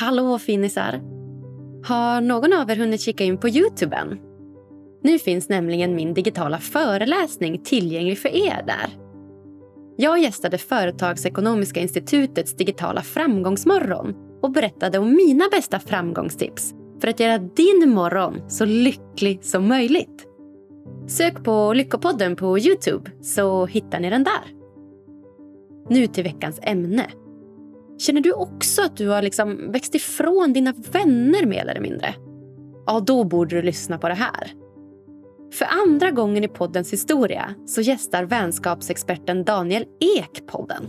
Hallå finisar! Har någon av er hunnit kika in på Youtube än? Nu finns nämligen min digitala föreläsning tillgänglig för er där. Jag gästade Företagsekonomiska institutets digitala framgångsmorgon och berättade om mina bästa framgångstips för att göra din morgon så lycklig som möjligt. Sök på Lyckopodden på Youtube så hittar ni den där. Nu till veckans ämne. Känner du också att du har liksom växt ifrån dina vänner mer eller mindre? Ja, då borde du lyssna på det här. För andra gången i poddens historia så gästar vänskapsexperten Daniel Ek podden.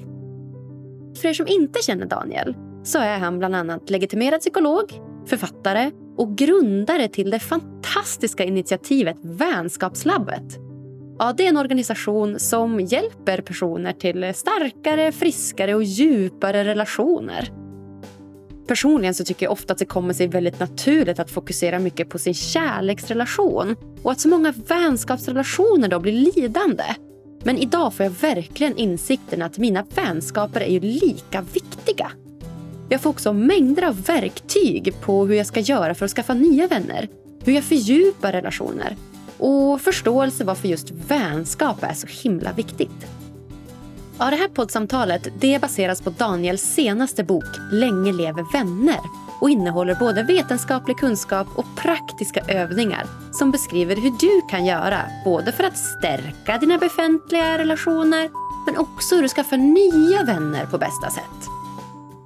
För er som inte känner Daniel så är han bland annat legitimerad psykolog, författare och grundare till det fantastiska initiativet Vänskapslabbet. Ja, det är en organisation som hjälper personer till starkare, friskare och djupare relationer. Personligen så tycker jag ofta att det kommer sig väldigt naturligt att fokusera mycket på sin kärleksrelation och att så många vänskapsrelationer då blir lidande. Men idag får jag verkligen insikten att mina vänskaper är ju lika viktiga. Jag får också mängder av verktyg på hur jag ska göra för att skaffa nya vänner, hur jag fördjupar relationer och förståelse varför just vänskap är så himla viktigt. Ja, det här poddsamtalet det baseras på Daniels senaste bok Länge lever vänner och innehåller både vetenskaplig kunskap och praktiska övningar som beskriver hur du kan göra både för att stärka dina befintliga relationer men också hur du skaffar nya vänner på bästa sätt.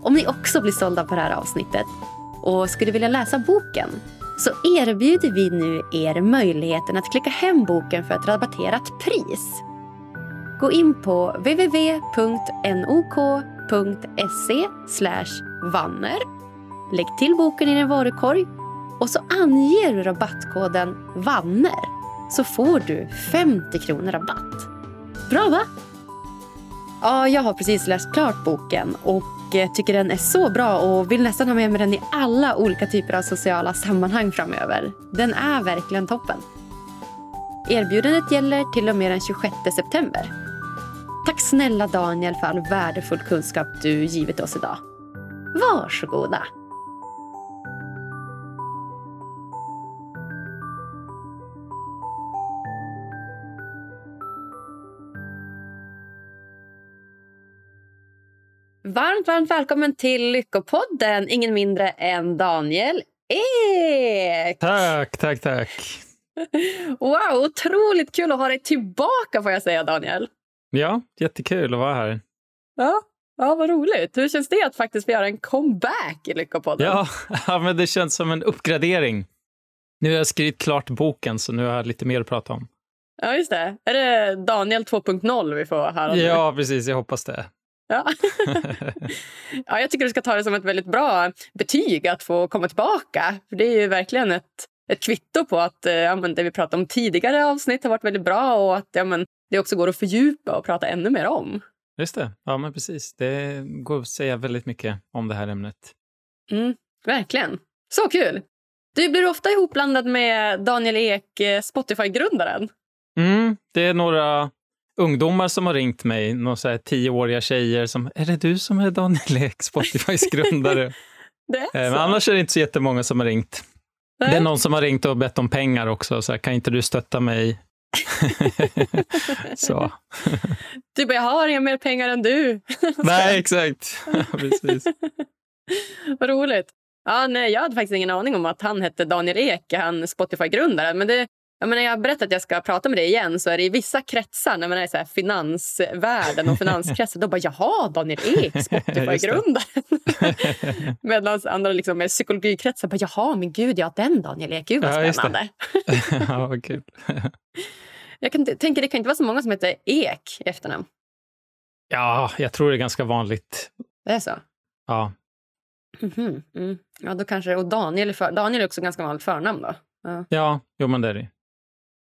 Om ni också blir sålda på det här avsnittet och skulle vilja läsa boken så erbjuder vi nu er möjligheten att klicka hem boken för ett rabatterat pris. Gå in på www.nok.se vanner. Lägg till boken i din varukorg och så anger du rabattkoden VANNER så får du 50 kronor rabatt. Bra va? Ja, jag har precis läst klart boken och Eh, tycker den är så bra och vill nästan ha med mig den i alla olika typer av sociala sammanhang framöver. Den är verkligen toppen. Erbjudandet gäller till och med den 26 september. Tack snälla Daniel för all värdefull kunskap du givit oss idag. Varsågoda. Varmt, varmt välkommen till Lyckopodden. Ingen mindre än Daniel Ek. Tack, tack, tack. Wow, otroligt kul att ha dig tillbaka får jag säga Daniel. Ja, jättekul att vara här. Ja, ja vad roligt. Hur känns det att faktiskt få göra en comeback i Lyckopodden? Ja, ja, men det känns som en uppgradering. Nu har jag skrivit klart boken så nu har jag lite mer att prata om. Ja, just det. Är det Daniel 2.0 vi får höra? Ja, precis. Jag hoppas det. Ja. ja, jag tycker du ska ta det som ett väldigt bra betyg att få komma tillbaka. För Det är ju verkligen ett, ett kvitto på att eh, ja, men det vi pratade om tidigare avsnitt har varit väldigt bra och att ja, men det också går att fördjupa och prata ännu mer om. Just det. Ja, men precis. Det går att säga väldigt mycket om det här ämnet. Mm, verkligen. Så kul! Du blir ofta ihopblandad med Daniel Ek, eh, Spotify-grundaren. Mm, det är några ungdomar som har ringt mig, några så här tioåriga tjejer som, är det du som är Daniel Ek, Spotifys grundare? det är Men annars är det inte så jättemånga som har ringt. Nej. Det är någon som har ringt och bett om pengar också, så här, kan inte du stötta mig? så. Bara, jag har inga mer pengar än du. nej, exakt. Precis. Vad roligt. Ja, nej, jag hade faktiskt ingen aning om att han hette Daniel Ek, han Spotify-grundaren. Men det, jag, menar, jag berättat att jag ska prata med dig igen så är det i vissa kretsar, när man är så här finansvärlden och finanskretsar, då bara jaha, Daniel Ek, Spotify-grundaren. Medan andra liksom, är psykologikretsar bara jaha, men gud, ja den Daniel Ek, gud vad spännande. ja, vad kul. jag kan, tänker det kan inte vara så många som heter Ek i efternamn. Ja, jag tror det är ganska vanligt. Det är så? Ja. Mm -hmm. mm. Ja, då kanske, och Daniel är, för, Daniel är också ganska vanligt förnamn då? Ja, ja jo, men det är det.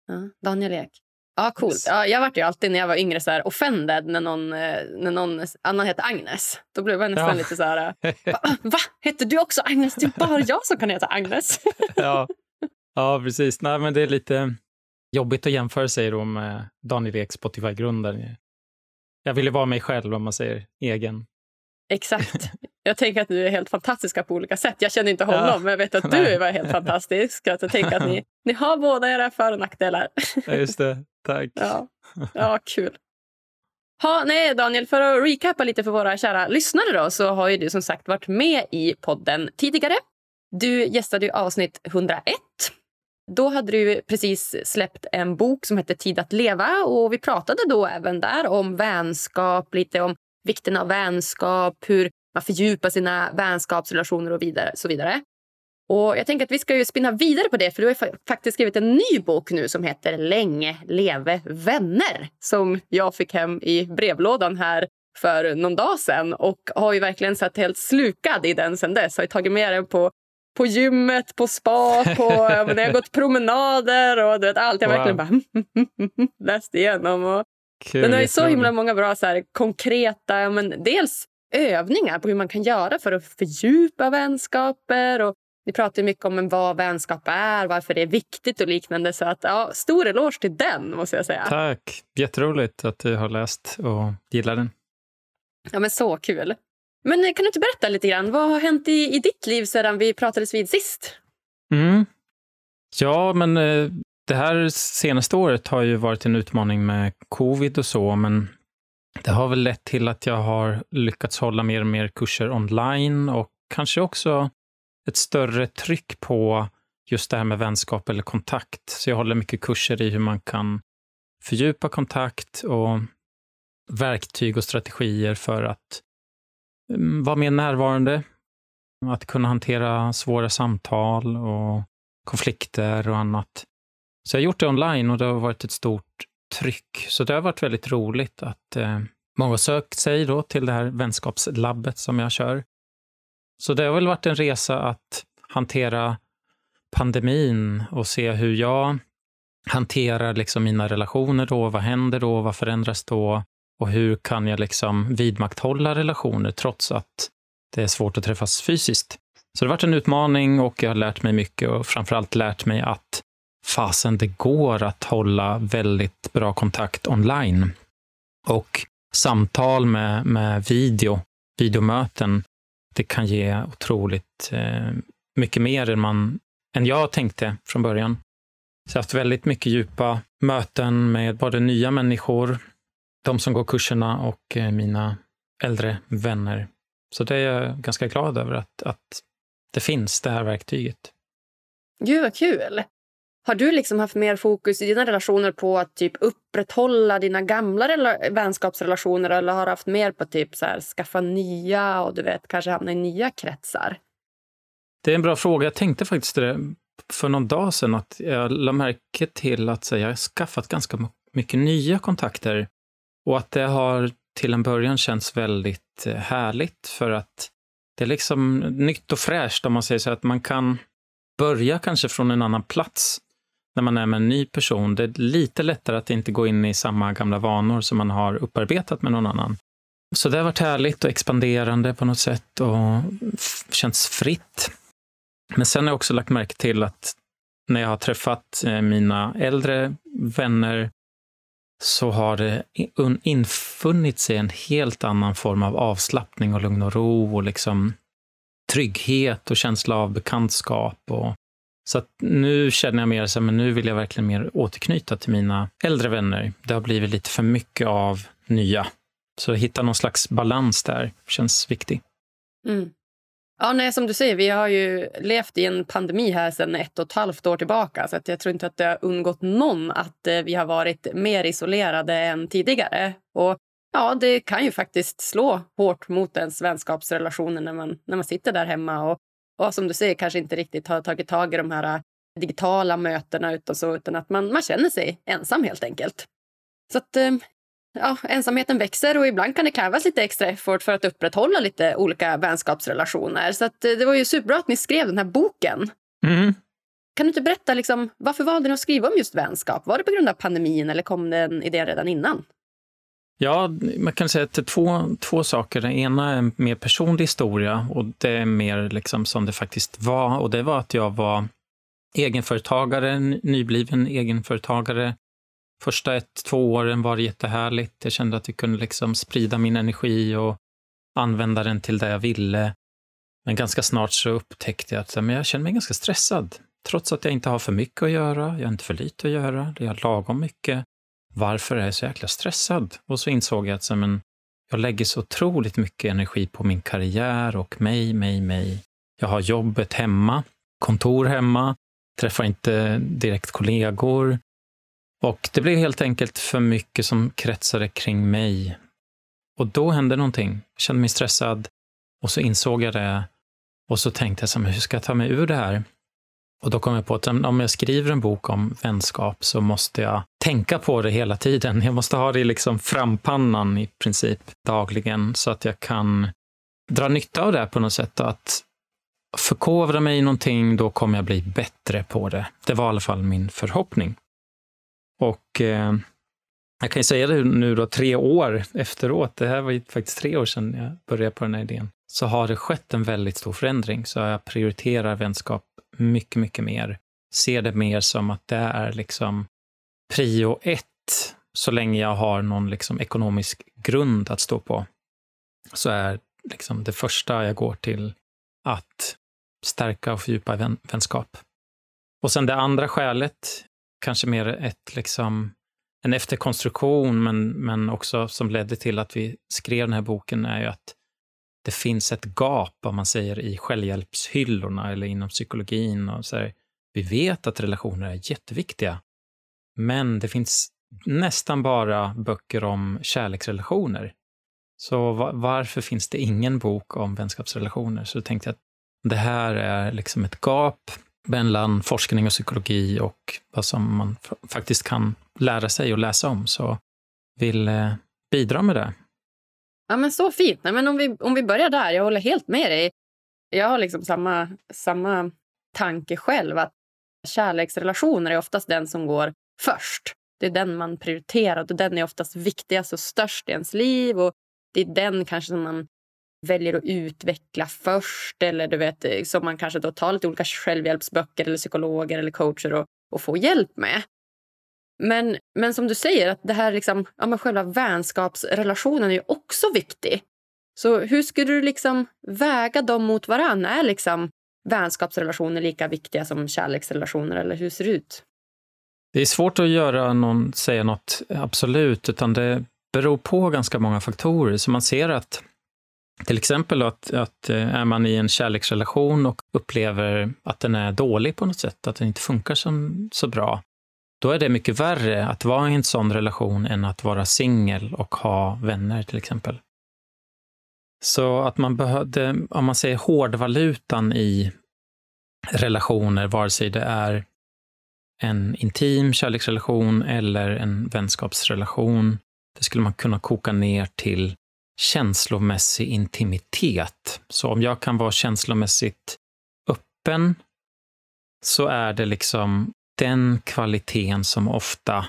Ja, Daniel Ek. Ja, coolt. Ja, jag vart ju alltid när jag var yngre så här offended när någon, eh, när någon annan hette Agnes. Då blev jag nästan ja. lite så här... Va? Va? Heter du också Agnes? Det är bara jag som kan heta Agnes. ja. ja, precis. Nej, men det är lite jobbigt att jämföra sig då med Daniel Ek, Spotify-grundare. Jag ville vara mig själv om man säger egen. Exakt. Jag tänker att du är helt fantastiska på olika sätt. Jag känner inte honom, ja. men jag vet att du är helt fantastisk. Att jag tänker att ni, ni har båda era för och nackdelar. Ja, just det. Tack. Ja, ja kul. Ha, nej, Daniel, för att recapa lite för våra kära lyssnare då, så har ju du som sagt varit med i podden tidigare. Du gästade ju avsnitt 101. Då hade du precis släppt en bok som hette Tid att leva och vi pratade då även där om vänskap, lite om vikten av vänskap, hur man fördjupar sina vänskapsrelationer och vidare, så vidare. Och jag tänker att vi ska ju spinna vidare på det för du har faktiskt skrivit en ny bok nu som heter Länge leve vänner som jag fick hem i brevlådan här för någon dag sedan och har ju verkligen sett helt slukad i den sen dess. Har tagit med den på, på gymmet, på spa, på, när jag gått promenader och du vet, allt. Jag wow. verkligen bara läst igenom. Och Kul, den har ju så himla många bra så här, konkreta, men dels övningar på hur man kan göra för att fördjupa vänskaper och vi pratar mycket om vad vänskap är, varför det är viktigt och liknande. Så att, ja, stor eloge till den, måste jag säga. Tack! Jätteroligt att du har läst och gillar den. Ja, men så kul. Men kan du inte berätta lite grann? Vad har hänt i, i ditt liv sedan vi pratades vid sist? Mm. Ja, men eh, det här senaste året har ju varit en utmaning med covid och så, men det har väl lett till att jag har lyckats hålla mer och mer kurser online och kanske också ett större tryck på just det här med vänskap eller kontakt. Så jag håller mycket kurser i hur man kan fördjupa kontakt och verktyg och strategier för att mm, vara mer närvarande, att kunna hantera svåra samtal och konflikter och annat. Så jag har gjort det online och det har varit ett stort tryck. Så det har varit väldigt roligt att eh, många har sökt sig då till det här vänskapslabbet som jag kör. Så det har väl varit en resa att hantera pandemin och se hur jag hanterar liksom mina relationer då. Vad händer då? Vad förändras då? Och hur kan jag liksom vidmakthålla relationer trots att det är svårt att träffas fysiskt? Så det har varit en utmaning och jag har lärt mig mycket och framförallt lärt mig att fasen, det går att hålla väldigt bra kontakt online. Och samtal med, med video, videomöten, det kan ge otroligt eh, mycket mer än, man, än jag tänkte från början. Så jag har haft väldigt mycket djupa möten med både nya människor, de som går kurserna och eh, mina äldre vänner. Så det är jag ganska glad över att, att det finns, det här verktyget. Gud vad kul! Har du liksom haft mer fokus i dina relationer på att typ upprätthålla dina gamla vänskapsrelationer eller har du haft mer på typ så här, skaffa nya och du vet, kanske hamna i nya kretsar? Det är en bra fråga. Jag tänkte faktiskt det för någon dag sedan att jag lade märke till att här, jag har skaffat ganska mycket nya kontakter och att det har till en början känts väldigt eh, härligt för att det är liksom nytt och fräscht om man säger så att man kan börja kanske från en annan plats när man är med en ny person. Det är lite lättare att inte gå in i samma gamla vanor som man har upparbetat med någon annan. Så det har varit härligt och expanderande på något sätt och känns fritt. Men sen har jag också lagt märke till att när jag har träffat eh, mina äldre vänner så har det infunnit sig en helt annan form av avslappning och lugn och ro och liksom trygghet och känsla av bekantskap och så att nu känner jag mer så men nu vill jag verkligen mer återknyta till mina äldre vänner. Det har blivit lite för mycket av nya. Så att hitta någon slags balans där känns viktigt. Mm. Ja, nej, som du säger, vi har ju levt i en pandemi här sedan ett och ett halvt år tillbaka. Så att jag tror inte att det har undgått någon att eh, vi har varit mer isolerade än tidigare. Och ja, det kan ju faktiskt slå hårt mot ens vänskapsrelationer när man, när man sitter där hemma och och som du säger kanske inte riktigt har tagit tag i de här äh, digitala mötena utan, så, utan att man, man känner sig ensam helt enkelt. Så att äh, ja, ensamheten växer och ibland kan det krävas lite extra effort för att upprätthålla lite olika vänskapsrelationer. Så att äh, det var ju superbra att ni skrev den här boken. Mm. Kan du inte berätta liksom, varför valde ni att skriva om just vänskap? Var det på grund av pandemin eller kom den idén redan innan? Ja, man kan säga att det är två, två saker. Den ena är en mer personlig historia och det är mer liksom som det faktiskt var. Och det var att jag var egenföretagare, nybliven egenföretagare. Första ett, två åren var det jättehärligt. Jag kände att jag kunde liksom sprida min energi och använda den till det jag ville. Men ganska snart så upptäckte jag att men jag känner mig ganska stressad. Trots att jag inte har för mycket att göra, jag har inte för lite att göra, jag har lagom mycket. Varför är jag så jäkla stressad? Och så insåg jag att men, jag lägger så otroligt mycket energi på min karriär och mig, mig, mig. Jag har jobbet hemma, kontor hemma, träffar inte direkt kollegor. Och det blev helt enkelt för mycket som kretsade kring mig. Och då hände någonting. Jag kände mig stressad och så insåg jag det. Och så tänkte jag, så, hur ska jag ta mig ur det här? Och då kom jag på att om jag skriver en bok om vänskap så måste jag tänka på det hela tiden. Jag måste ha det i liksom frampannan i princip dagligen så att jag kan dra nytta av det på något sätt. Att förkovra mig i någonting, då kommer jag bli bättre på det. Det var i alla fall min förhoppning. Och eh, jag kan ju säga det nu då, tre år efteråt, det här var ju faktiskt tre år sedan jag började på den här idén, så har det skett en väldigt stor förändring. Så jag prioriterar vänskap mycket, mycket mer. Ser det mer som att det är liksom prio ett, så länge jag har någon liksom ekonomisk grund att stå på. Så är liksom det första jag går till att stärka och fördjupa vän, vänskap. Och sen det andra skälet, kanske mer ett, liksom, en efterkonstruktion, men, men också som ledde till att vi skrev den här boken, är ju att det finns ett gap, om man säger, i självhjälpshyllorna eller inom psykologin. Och så här. Vi vet att relationer är jätteviktiga, men det finns nästan bara böcker om kärleksrelationer. Så varför finns det ingen bok om vänskapsrelationer? Så då tänkte jag att det här är liksom ett gap mellan forskning och psykologi och vad som man faktiskt kan lära sig och läsa om. Så vill eh, bidra med det. Ja, men så fint. Nej, men om, vi, om vi börjar där, jag håller helt med dig. Jag har liksom samma, samma tanke själv. att Kärleksrelationer är oftast den som går först. Det är den man prioriterar och den är oftast viktigast och störst i ens liv. Och Det är den kanske som man väljer att utveckla först eller du vet, eh, som man kanske då tar lite olika självhjälpsböcker eller psykologer eller coacher och, och får hjälp med. Men, men som du säger, att det här liksom, ja, men själva vänskapsrelationen är ju också viktig. Så hur skulle du liksom väga dem mot varandra? Är liksom vänskapsrelationer lika viktiga som kärleksrelationer eller hur ser det ut? Det är svårt att göra någon, säga något absolut, utan det beror på ganska många faktorer. Så man ser att till exempel att, att eh, är man i en kärleksrelation och upplever att den är dålig på något sätt, att den inte funkar som, så bra, då är det mycket värre att vara i en sån relation än att vara singel och ha vänner till exempel. Så att man behövde, om man säger hårdvalutan i relationer, vare sig det är en intim kärleksrelation eller en vänskapsrelation, det skulle man kunna koka ner till känslomässig intimitet. Så om jag kan vara känslomässigt öppen så är det liksom den kvaliteten som ofta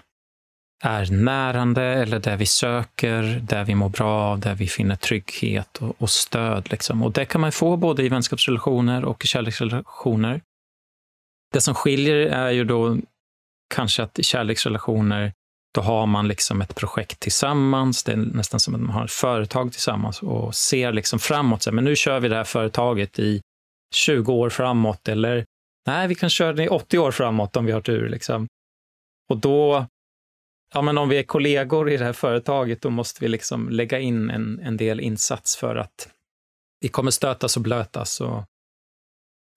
är närande eller där vi söker, där vi mår bra av, där vi finner trygghet och, och stöd. Liksom. Och det kan man få både i vänskapsrelationer och i kärleksrelationer. Det som skiljer är ju då kanske att i kärleksrelationer, då har man liksom ett projekt tillsammans. Det är nästan som att man har ett företag tillsammans och ser liksom framåt. Så, men nu kör vi det här företaget i 20 år framåt eller Nej, vi kan köra den i 80 år framåt om vi har tur. Liksom. Och då, ja men om vi är kollegor i det här företaget, då måste vi liksom lägga in en, en del insats för att vi kommer stötas och blötas. Och,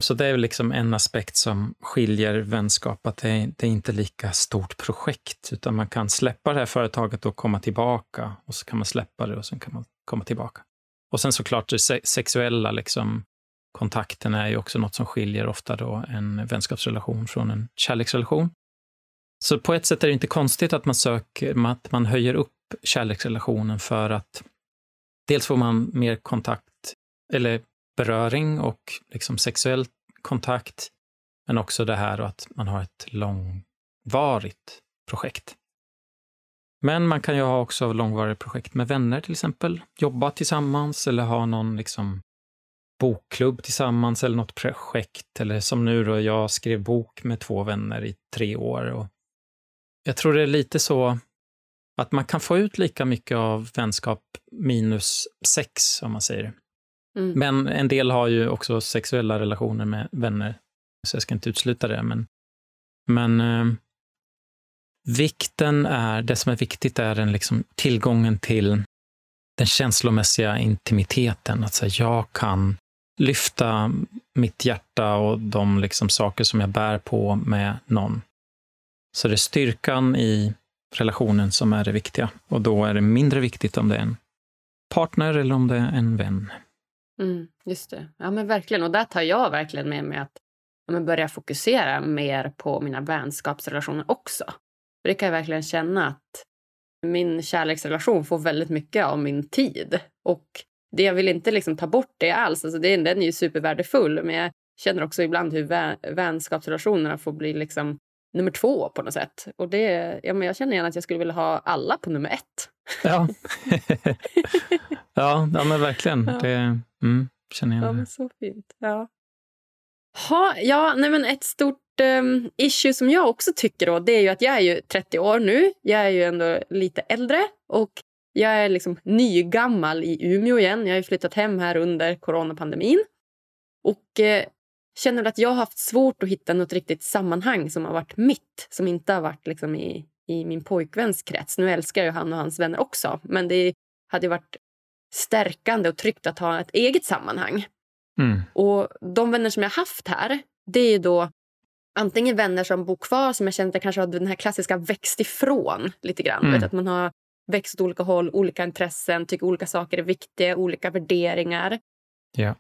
så det är liksom en aspekt som skiljer vänskap, att det är, det är inte lika stort projekt, utan man kan släppa det här företaget och komma tillbaka, och så kan man släppa det och sen kan man komma tillbaka. Och sen såklart det sexuella, liksom, kontakten är ju också något som skiljer ofta då en vänskapsrelation från en kärleksrelation. Så på ett sätt är det inte konstigt att man söker, att man höjer upp kärleksrelationen för att dels får man mer kontakt eller beröring och liksom sexuell kontakt, men också det här att man har ett långvarigt projekt. Men man kan ju ha också långvariga projekt med vänner till exempel, jobba tillsammans eller ha någon liksom bokklubb tillsammans eller något projekt. Eller som nu då, jag skrev bok med två vänner i tre år. Och jag tror det är lite så att man kan få ut lika mycket av vänskap minus sex, om man säger. Mm. Men en del har ju också sexuella relationer med vänner, så jag ska inte utesluta det. Men, men eh, vikten är, det som är viktigt är den liksom tillgången till den känslomässiga intimiteten. Att säga, jag kan lyfta mitt hjärta och de liksom saker som jag bär på med någon. Så det är styrkan i relationen som är det viktiga. Och då är det mindre viktigt om det är en partner eller om det är en vän. Mm, just det. Ja, men verkligen. Och där tar jag verkligen med mig att ja, börja fokusera mer på mina vänskapsrelationer också. För det kan jag verkligen känna att min kärleksrelation får väldigt mycket av min tid. Och det jag vill inte liksom ta bort det alls. Alltså det, den är ju supervärdefull, men jag känner också ibland hur vä vänskapsrelationerna får bli liksom nummer två på något sätt. Och det, ja, men jag känner gärna att jag skulle vilja ha alla på nummer ett. Ja, ja, ja men verkligen. Ja. Det mm, känner jag. Ja, men så fint. Ja. Ha, ja, nej men ett stort um, issue som jag också tycker då, det är ju att jag är ju 30 år nu. Jag är ju ändå lite äldre och jag är liksom nygammal i Umeå igen. Jag har flyttat hem här under coronapandemin. Och eh, känner att jag har haft svårt att hitta något riktigt sammanhang som har varit mitt, som inte har varit liksom i, i min pojkväns krets. Nu älskar jag han och hans vänner också, men det hade varit stärkande och tryggt att ha ett eget sammanhang. Mm. Och de vänner som jag haft här, det är då antingen vänner som bor kvar som jag känner att jag kanske har den här klassiska växt ifrån lite grann. Mm. Vet, att man har växt åt olika håll, olika intressen, tycker olika saker är viktiga, olika värderingar. Ja.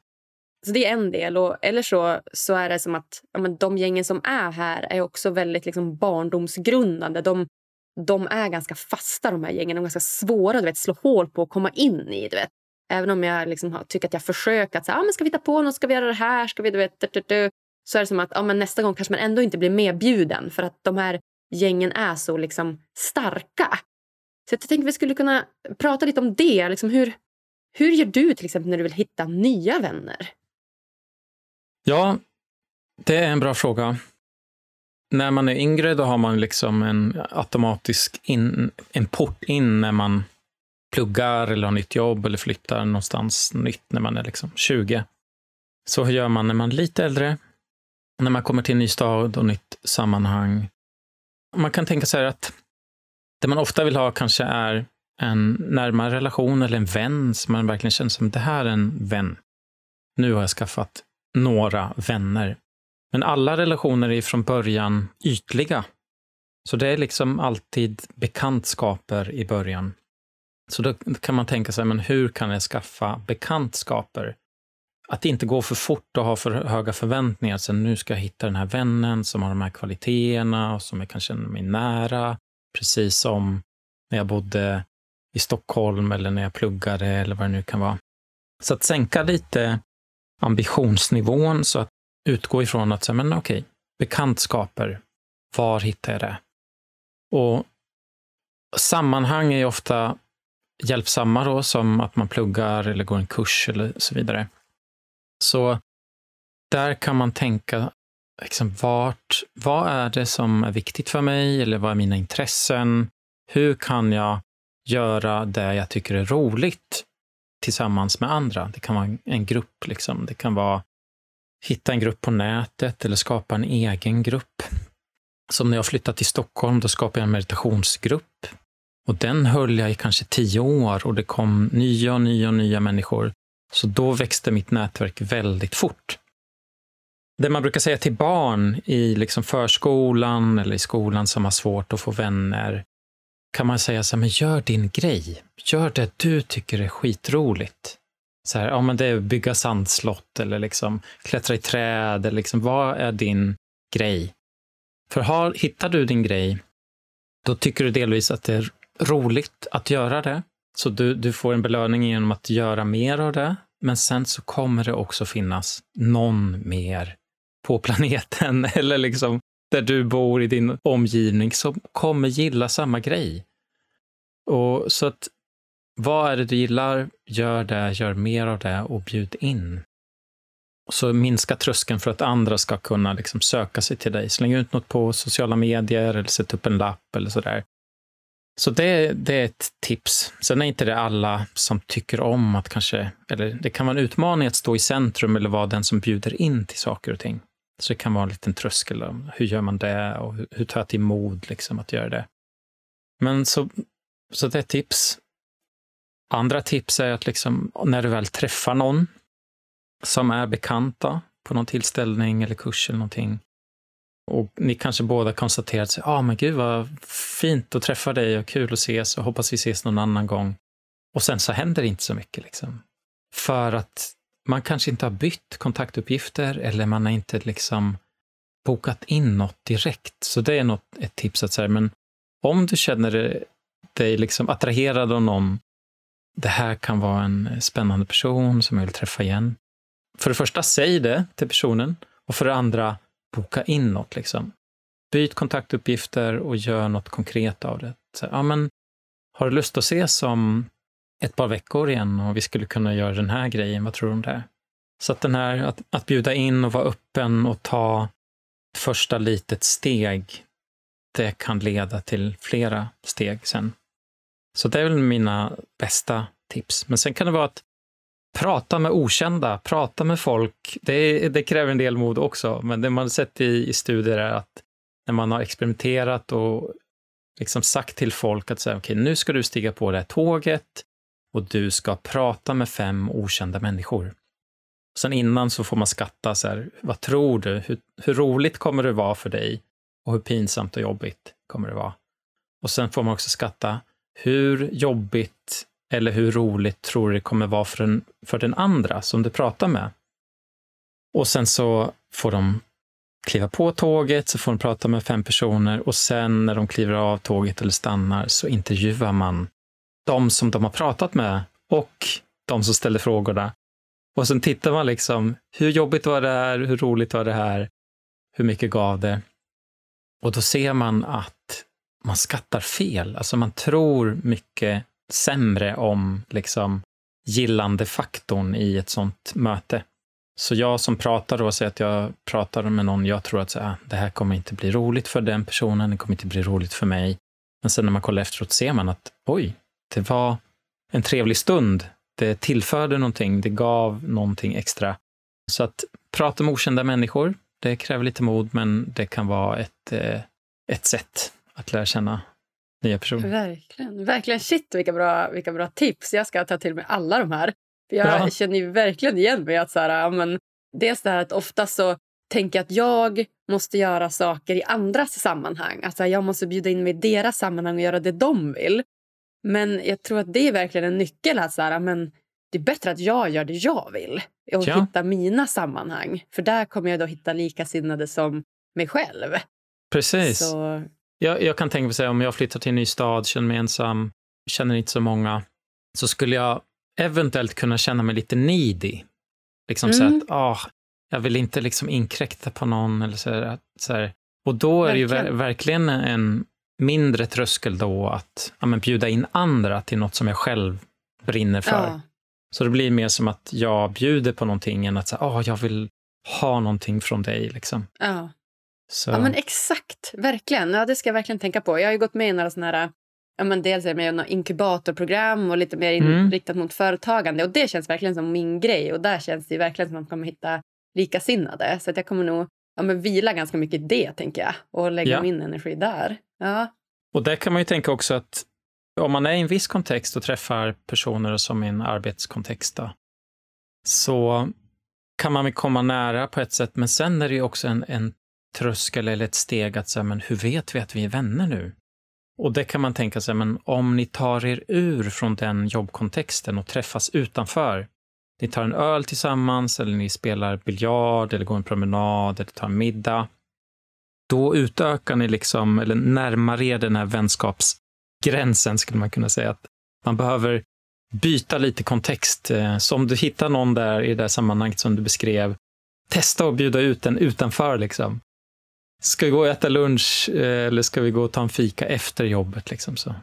Så det är en del. Och, eller så, så är det som att ja, men de gängen som är här är också väldigt liksom, barndomsgrundande. De, de är ganska fasta, de här gängen. De är ganska svåra att slå hål på och komma in i. Du vet. Även om jag liksom, tycker att jag försöker att så, ah, men ska vi ta på något, ska vi göra det här, ska vi, du vet, du, du, du. så är det som att ja, men nästa gång kanske man ändå inte blir medbjuden för att de här gängen är så liksom, starka. Så jag tänkte att vi skulle kunna prata lite om det. Liksom hur, hur gör du till exempel när du vill hitta nya vänner? Ja, det är en bra fråga. När man är yngre då har man liksom en automatisk in, en port in när man pluggar eller har nytt jobb eller flyttar någonstans nytt när man är liksom 20. Så gör man när man är lite äldre, när man kommer till en ny stad och nytt sammanhang. Man kan tänka sig att det man ofta vill ha kanske är en närmare relation eller en vän som man verkligen känner som det här är en vän. Nu har jag skaffat några vänner. Men alla relationer är från början ytliga. Så det är liksom alltid bekantskaper i början. Så då kan man tänka sig, men hur kan jag skaffa bekantskaper? Att inte gå för fort och ha för höga förväntningar. Så nu ska jag hitta den här vännen som har de här kvaliteterna och som jag kan känna mig nära. Precis som när jag bodde i Stockholm eller när jag pluggade eller vad det nu kan vara. Så att sänka lite ambitionsnivån så att utgå ifrån att, men okej, bekantskaper, var hittar jag det? Och sammanhang är ofta hjälpsamma då, som att man pluggar eller går en kurs eller så vidare. Så där kan man tänka, liksom, vart, vad är det som är viktigt för mig eller vad är mina intressen? Hur kan jag göra det jag tycker är roligt tillsammans med andra? Det kan vara en grupp, liksom. det kan vara hitta en grupp på nätet eller skapa en egen grupp. Som när jag flyttade till Stockholm, då skapade jag en meditationsgrupp. Och den höll jag i kanske tio år och det kom nya och nya och nya människor. Så då växte mitt nätverk väldigt fort. Det man brukar säga till barn i liksom förskolan eller i skolan som har svårt att få vänner, kan man säga så här, men gör din grej. Gör det du tycker är skitroligt. Så här, ja, men det är bygga sandslott eller liksom klättra i träd. Eller liksom, vad är din grej? För har, hittar du din grej, då tycker du delvis att det är roligt att göra det. Så du, du får en belöning genom att göra mer av det. Men sen så kommer det också finnas någon mer på planeten eller liksom där du bor i din omgivning som kommer gilla samma grej. Och så att vad är det du gillar? Gör det, gör mer av det och bjud in. Så minska tröskeln för att andra ska kunna liksom söka sig till dig. Släng ut något på sociala medier eller sätt upp en lapp eller sådär. Så det, det är ett tips. Sen är inte det alla som tycker om att kanske, eller det kan vara en utmaning att stå i centrum eller vara den som bjuder in till saker och ting. Så det kan vara en liten tröskel. Hur gör man det och hur, hur tar jag till mod liksom att göra det? Men så, så det är ett tips. Andra tips är att liksom, när du väl träffar någon som är bekanta på någon tillställning eller kurs eller någonting, och ni kanske båda konstaterat ja ah, men gud vad fint att träffa dig och kul att ses och hoppas vi ses någon annan gång. Och sen så händer det inte så mycket liksom. För att man kanske inte har bytt kontaktuppgifter eller man har inte liksom bokat in något direkt. Så det är något, ett tips att säga, men om du känner dig liksom attraherad av någon, det här kan vara en spännande person som jag vill träffa igen. För det första, säg det till personen och för det andra, boka in något. Liksom. Byt kontaktuppgifter och gör något konkret av det. Så, ja, men, har du lust att ses om ett par veckor igen och vi skulle kunna göra den här grejen, vad tror du om det? Så att den här att, att bjuda in och vara öppen och ta första litet steg, det kan leda till flera steg sen. Så det är väl mina bästa tips. Men sen kan det vara att prata med okända, prata med folk. Det, det kräver en del mod också, men det man har sett i, i studier är att när man har experimenterat och liksom sagt till folk att säga, okej, okay, nu ska du stiga på det här tåget och du ska prata med fem okända människor. Sen innan så får man skatta, så här, vad tror du? Hur, hur roligt kommer det vara för dig? Och hur pinsamt och jobbigt kommer det vara? Och sen får man också skatta, hur jobbigt eller hur roligt tror du det kommer vara för den, för den andra som du pratar med? Och sen så får de kliva på tåget, så får de prata med fem personer och sen när de kliver av tåget eller stannar så intervjuar man de som de har pratat med och de som ställer frågorna. Och sen tittar man liksom, hur jobbigt var det här? Hur roligt var det här? Hur mycket gav det? Och då ser man att man skattar fel. Alltså man tror mycket sämre om liksom gillandefaktorn i ett sånt möte. Så jag som pratar då, säger att jag pratar med någon, jag tror att så, ah, det här kommer inte bli roligt för den personen, det kommer inte bli roligt för mig. Men sen när man kollar efteråt ser man att oj, det var en trevlig stund. Det tillförde någonting, det gav någonting extra. Så att prata med okända människor, det kräver lite mod, men det kan vara ett, eh, ett sätt att lära känna nya personer. Verkligen. Verkligen. Shit, vilka bra, vilka bra tips. Jag ska ta till mig alla de här. För jag ja. känner ju verkligen igen mig. Att så här, men, dels det här att ofta så tänker jag att jag måste göra saker i andras sammanhang. Alltså jag måste bjuda in mig i deras sammanhang och göra det de vill. Men jag tror att det är verkligen en nyckel. Att så här, men, det är bättre att jag gör det jag vill och ja. hitta mina sammanhang. För där kommer jag då hitta likasinnade som mig själv. Precis. Så jag, jag kan tänka mig säga om jag flyttar till en ny stad, känner mig ensam, känner inte så många, så skulle jag eventuellt kunna känna mig lite needy. Liksom mm. så att, ah, jag vill inte liksom inkräkta på någon eller så, här, så här. Och då är verkligen. det ju ver verkligen en mindre tröskel då att ja, men bjuda in andra till något som jag själv brinner för. Ja. Så det blir mer som att jag bjuder på någonting än att säga, ah, jag vill ha någonting från dig. Liksom. Ja. Så. Ja, men exakt. Verkligen. Ja, det ska jag verkligen tänka på. Jag har ju gått med i några sådana här Ja, men dels är det med inkubatorprogram och lite mer inriktat mm. mot företagande. Och Det känns verkligen som min grej. Och Där känns det verkligen som att man kommer hitta likasinnade. Så att jag kommer nog ja, men vila ganska mycket i det, tänker jag. Och lägga ja. min energi där. Ja. Och där kan man ju tänka också att om man är i en viss kontext och träffar personer som i en arbetskontext, då, så kan man komma nära på ett sätt. Men sen är det ju också en, en tröskel eller ett steg att säga, men hur vet vi att vi är vänner nu? Och det kan man tänka sig, men om ni tar er ur från den jobbkontexten och träffas utanför, ni tar en öl tillsammans eller ni spelar biljard eller går en promenad eller tar en middag, då utökar ni liksom, eller närmar er den här vänskapsgränsen skulle man kunna säga. att Man behöver byta lite kontext. Eh, så om du hittar någon där i det där sammanhanget som du beskrev, testa att bjuda ut den utanför. Liksom. Ska vi gå och äta lunch eh, eller ska vi gå och ta en fika efter jobbet? Liksom så.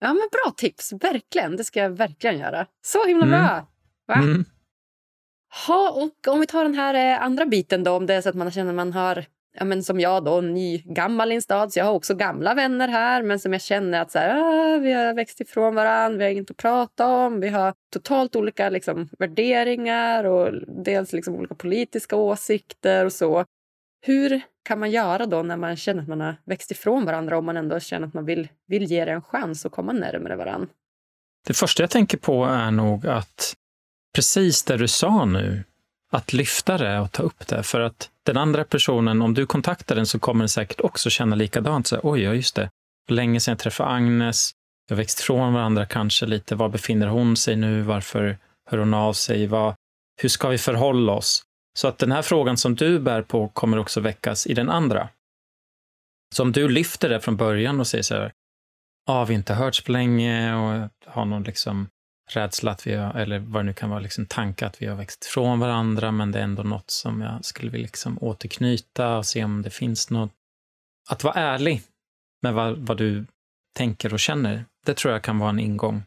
Ja, men Bra tips, verkligen. Det ska jag verkligen göra. Så himla mm. bra! Va? Mm. Ha, och om vi tar den här eh, andra biten då, om det är så att man känner att man har ja, men som jag då, ny gammal i en stad, så jag har också gamla vänner här men som jag känner att så här, ah, vi har växt ifrån varandra, vi har inget att prata om, vi har totalt olika liksom, värderingar och dels liksom, olika politiska åsikter och så. Hur kan man göra då när man känner att man har växt ifrån varandra om man ändå känner att man vill, vill ge det en chans att komma närmare varandra? Det första jag tänker på är nog att precis det du sa nu, att lyfta det och ta upp det. För att den andra personen, om du kontaktar den så kommer den säkert också känna likadant. Så, Oj, ja just det. Länge sedan jag träffade Agnes. Vi har växt från varandra kanske lite. Var befinner hon sig nu? Varför hör hon av sig? Vad, hur ska vi förhålla oss? Så att den här frågan som du bär på kommer också väckas i den andra. Så om du lyfter det från början och säger så här, ja, ah, vi har inte hörts på länge och har någon liksom rädsla att vi har, eller vad det nu kan vara, liksom tanke att vi har växt från varandra, men det är ändå något som jag skulle vilja liksom återknyta och se om det finns något. Att vara ärlig med vad, vad du tänker och känner, det tror jag kan vara en ingång.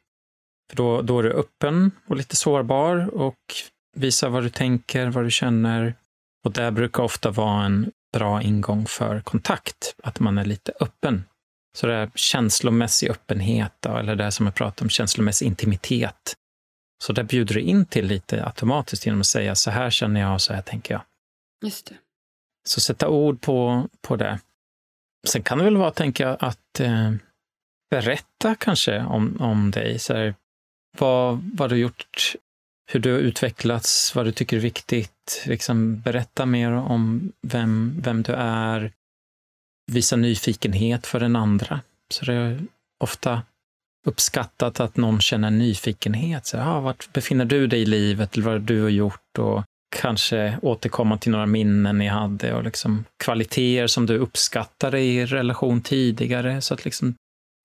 För då, då är du öppen och lite sårbar och visar vad du tänker, vad du känner. Och det brukar ofta vara en bra ingång för kontakt, att man är lite öppen så det är känslomässig öppenhet, då, eller det som jag pratar om, känslomässig intimitet. Så där bjuder du in till lite automatiskt genom att säga så här känner jag och så här tänker jag. Just det. Så sätta ord på, på det. Sen kan det väl vara, tänker jag, att eh, berätta kanske om, om dig. Så här, vad, vad du gjort, hur du har utvecklats, vad du tycker är viktigt. Liksom berätta mer om vem, vem du är, visa nyfikenhet för den andra. Så det är ofta uppskattat att någon känner nyfikenhet. Så, ah, vart befinner du dig i livet? Eller vad har du gjort? Och kanske återkomma till några minnen ni hade och liksom kvaliteter som du uppskattade i relation tidigare. Så att liksom,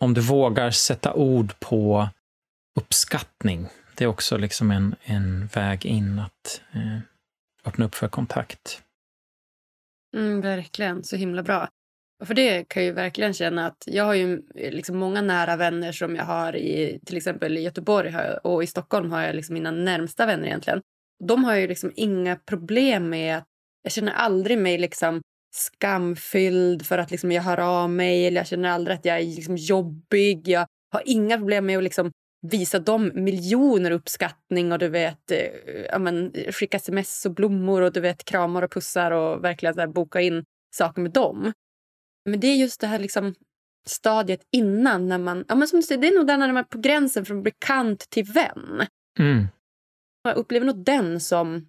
om du vågar sätta ord på uppskattning, det är också liksom en, en väg in att eh, öppna upp för kontakt. Mm, verkligen, så himla bra. För det kan jag ju verkligen känna att jag har ju liksom många nära vänner som jag har i till exempel i Göteborg och i Stockholm har jag liksom mina närmsta vänner egentligen. De har ju liksom inga problem med att jag känner aldrig mig liksom skamfylld för att liksom jag hör av mig eller jag känner aldrig att jag är liksom jobbig. Jag har inga problem med att liksom visa dem miljoner uppskattning och du vet eh, ja, men, skicka sms och blommor och du vet kramar och pussar och verkligen så boka in saker med dem. Men det är just det här liksom stadiet innan. när man, ja, men som du säger, Det är nog där när man är på gränsen från bekant till vän. Mm. Jag upplever nog den som,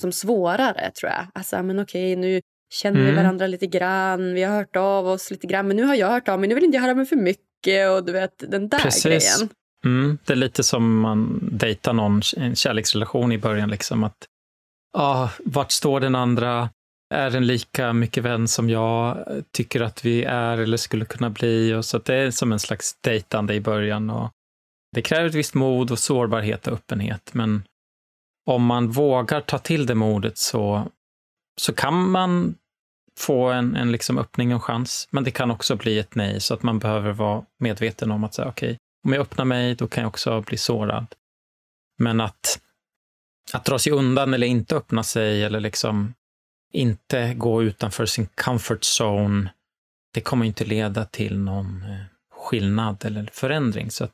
som svårare, tror jag. Alltså, men okej, nu känner mm. vi varandra lite grann. Vi har hört av oss lite grann. Men nu har jag hört av mig. Nu vill inte jag höra mig för mycket. Och du vet, den där Precis. grejen. Mm. Det är lite som man dejtar någon, en kärleksrelation i början. Liksom att, ah, vart står den andra? Är en lika mycket vän som jag tycker att vi är eller skulle kunna bli. Och så det är som en slags dejtande i början. Och det kräver ett visst mod och sårbarhet och öppenhet. Men om man vågar ta till det modet så, så kan man få en, en liksom öppning och chans. Men det kan också bli ett nej, så att man behöver vara medveten om att säga okej, okay, om jag öppnar mig, då kan jag också bli sårad. Men att, att dra sig undan eller inte öppna sig eller liksom inte gå utanför sin comfort zone, det kommer inte leda till någon eh, skillnad eller förändring. Så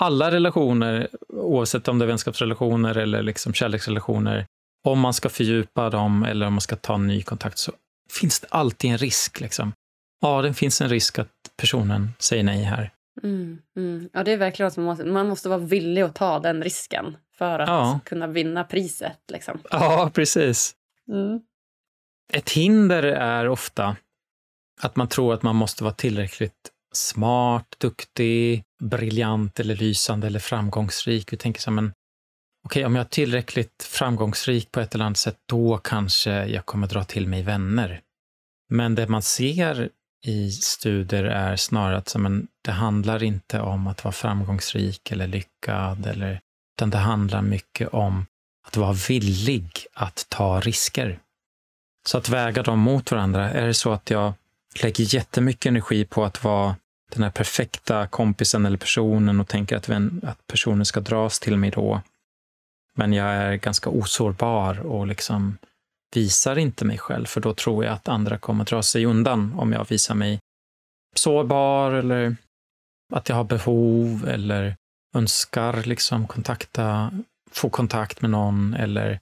alla relationer, oavsett om det är vänskapsrelationer eller liksom kärleksrelationer, om man ska fördjupa dem eller om man ska ta en ny kontakt så finns det alltid en risk. Liksom. Ja, det finns en risk att personen säger nej här. Mm, mm. Ja, det är verkligen så man måste, man måste vara villig att ta den risken för att ja. kunna vinna priset. Liksom. Ja, precis. Mm. Ett hinder är ofta att man tror att man måste vara tillräckligt smart, duktig, briljant eller lysande eller framgångsrik. Vi tänker så här, men okej, okay, om jag är tillräckligt framgångsrik på ett eller annat sätt, då kanske jag kommer dra till mig vänner. Men det man ser i studier är snarare att men, det handlar inte om att vara framgångsrik eller lyckad, eller, utan det handlar mycket om att vara villig att ta risker. Så att väga dem mot varandra. Är det så att jag lägger jättemycket energi på att vara den här perfekta kompisen eller personen och tänker att, vem, att personen ska dras till mig då. Men jag är ganska osårbar och liksom visar inte mig själv, för då tror jag att andra kommer dra sig undan om jag visar mig sårbar eller att jag har behov eller önskar liksom kontakta, få kontakt med någon eller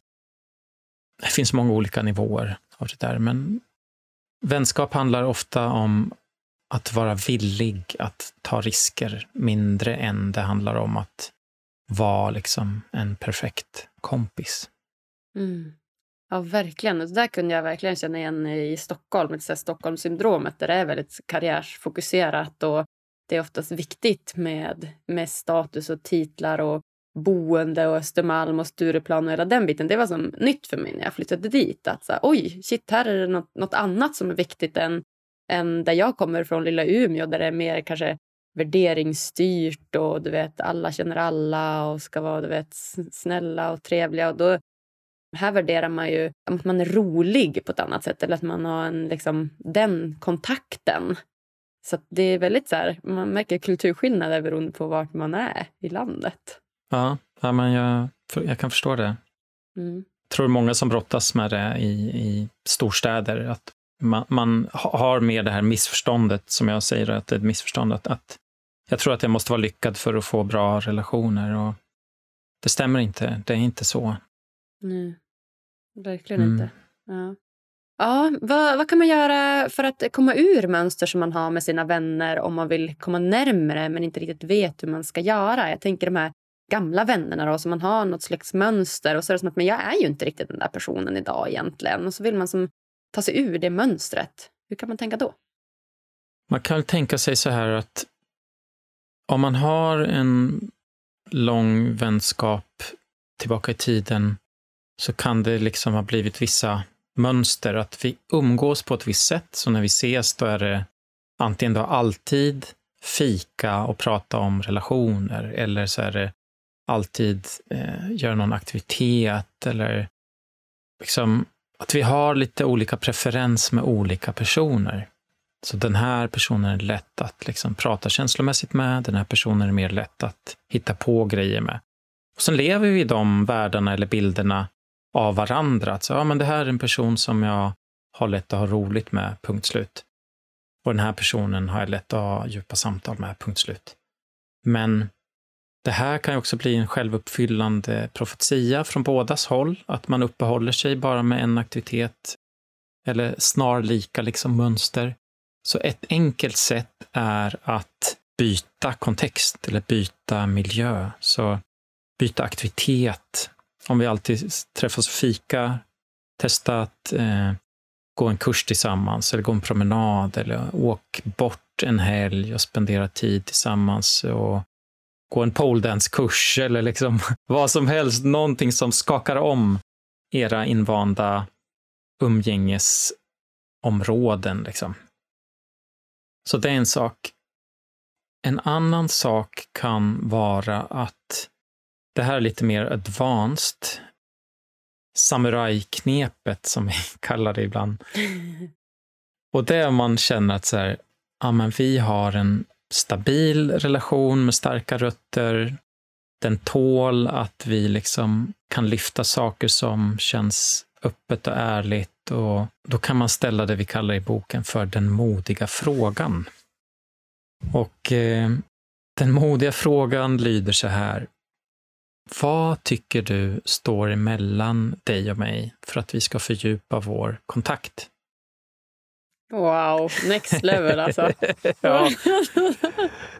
det finns många olika nivåer av det där, men vänskap handlar ofta om att vara villig att ta risker mindre än det handlar om att vara liksom en perfekt kompis. Mm. Ja, verkligen. Det där kunde jag verkligen känna igen i Stockholm, Stockholmssyndromet, där det är väldigt karriärsfokuserat och det är oftast viktigt med, med status och titlar och boende och Östermalm och Stureplan och hela den biten. Det var som nytt för mig när jag flyttade dit. Att så här, oj, shit, här är det något, något annat som är viktigt än, än där jag kommer från, lilla Umeå, där det är mer kanske värderingsstyrt och du vet, alla känner alla och ska vara du vet, snälla och trevliga. Och då, här värderar man ju att man är rolig på ett annat sätt eller att man har en, liksom, den kontakten. Så det är väldigt så här, man märker kulturskillnader beroende på vart man är i landet. Ja, ja men jag, jag kan förstå det. Mm. Jag tror många som brottas med det i, i storstäder, att man, man, har med det här missförståndet, som jag säger att det är ett missförstånd, att, att jag tror att jag måste vara lyckad för att få bra relationer. Och det stämmer inte, det är inte så. Nej, verkligen mm. inte. Ja. Ja, vad, vad, kan man göra för att komma ur mönster som man har med sina vänner om man vill komma närmre men inte riktigt vet hur man ska göra? Jag tänker de här gamla vännerna då, som man har något slags mönster och så är det som att men jag är ju inte riktigt den där personen idag egentligen. Och så vill man som ta sig ur det mönstret. Hur kan man tänka då? Man kan tänka sig så här att om man har en lång vänskap tillbaka i tiden så kan det liksom ha blivit vissa mönster, att vi umgås på ett visst sätt. Så när vi ses, då är det antingen då alltid fika och prata om relationer, eller så är det alltid eh, göra någon aktivitet, eller liksom att vi har lite olika preferens med olika personer. Så den här personen är lätt att liksom prata känslomässigt med, den här personen är mer lätt att hitta på grejer med. Och sen lever vi i de världarna eller bilderna av varandra. Att så, ja, men det här är en person som jag har lätt att ha roligt med, punkt slut. Och den här personen har jag lätt att ha djupa samtal med, punkt slut. Men det här kan ju också bli en självuppfyllande profetia från bådas håll, att man uppehåller sig bara med en aktivitet eller snarlika liksom mönster. Så ett enkelt sätt är att byta kontext eller byta miljö. Så byta aktivitet, om vi alltid träffas och fika, testa att eh, gå en kurs tillsammans eller gå en promenad eller åk bort en helg och spendera tid tillsammans och gå en poledance-kurs eller liksom vad som helst, någonting som skakar om era invanda umgängesområden. Liksom. Så det är en sak. En annan sak kan vara att det här är lite mer advanced. Samurajknepet som vi kallar det ibland. Och det är om man känner att så här, ja, men vi har en stabil relation med starka rötter. Den tål att vi liksom kan lyfta saker som känns öppet och ärligt och då kan man ställa det vi kallar i boken för den modiga frågan. Och eh, den modiga frågan lyder så här. Vad tycker du står emellan dig och mig för att vi ska fördjupa vår kontakt? Wow, next level alltså. ja.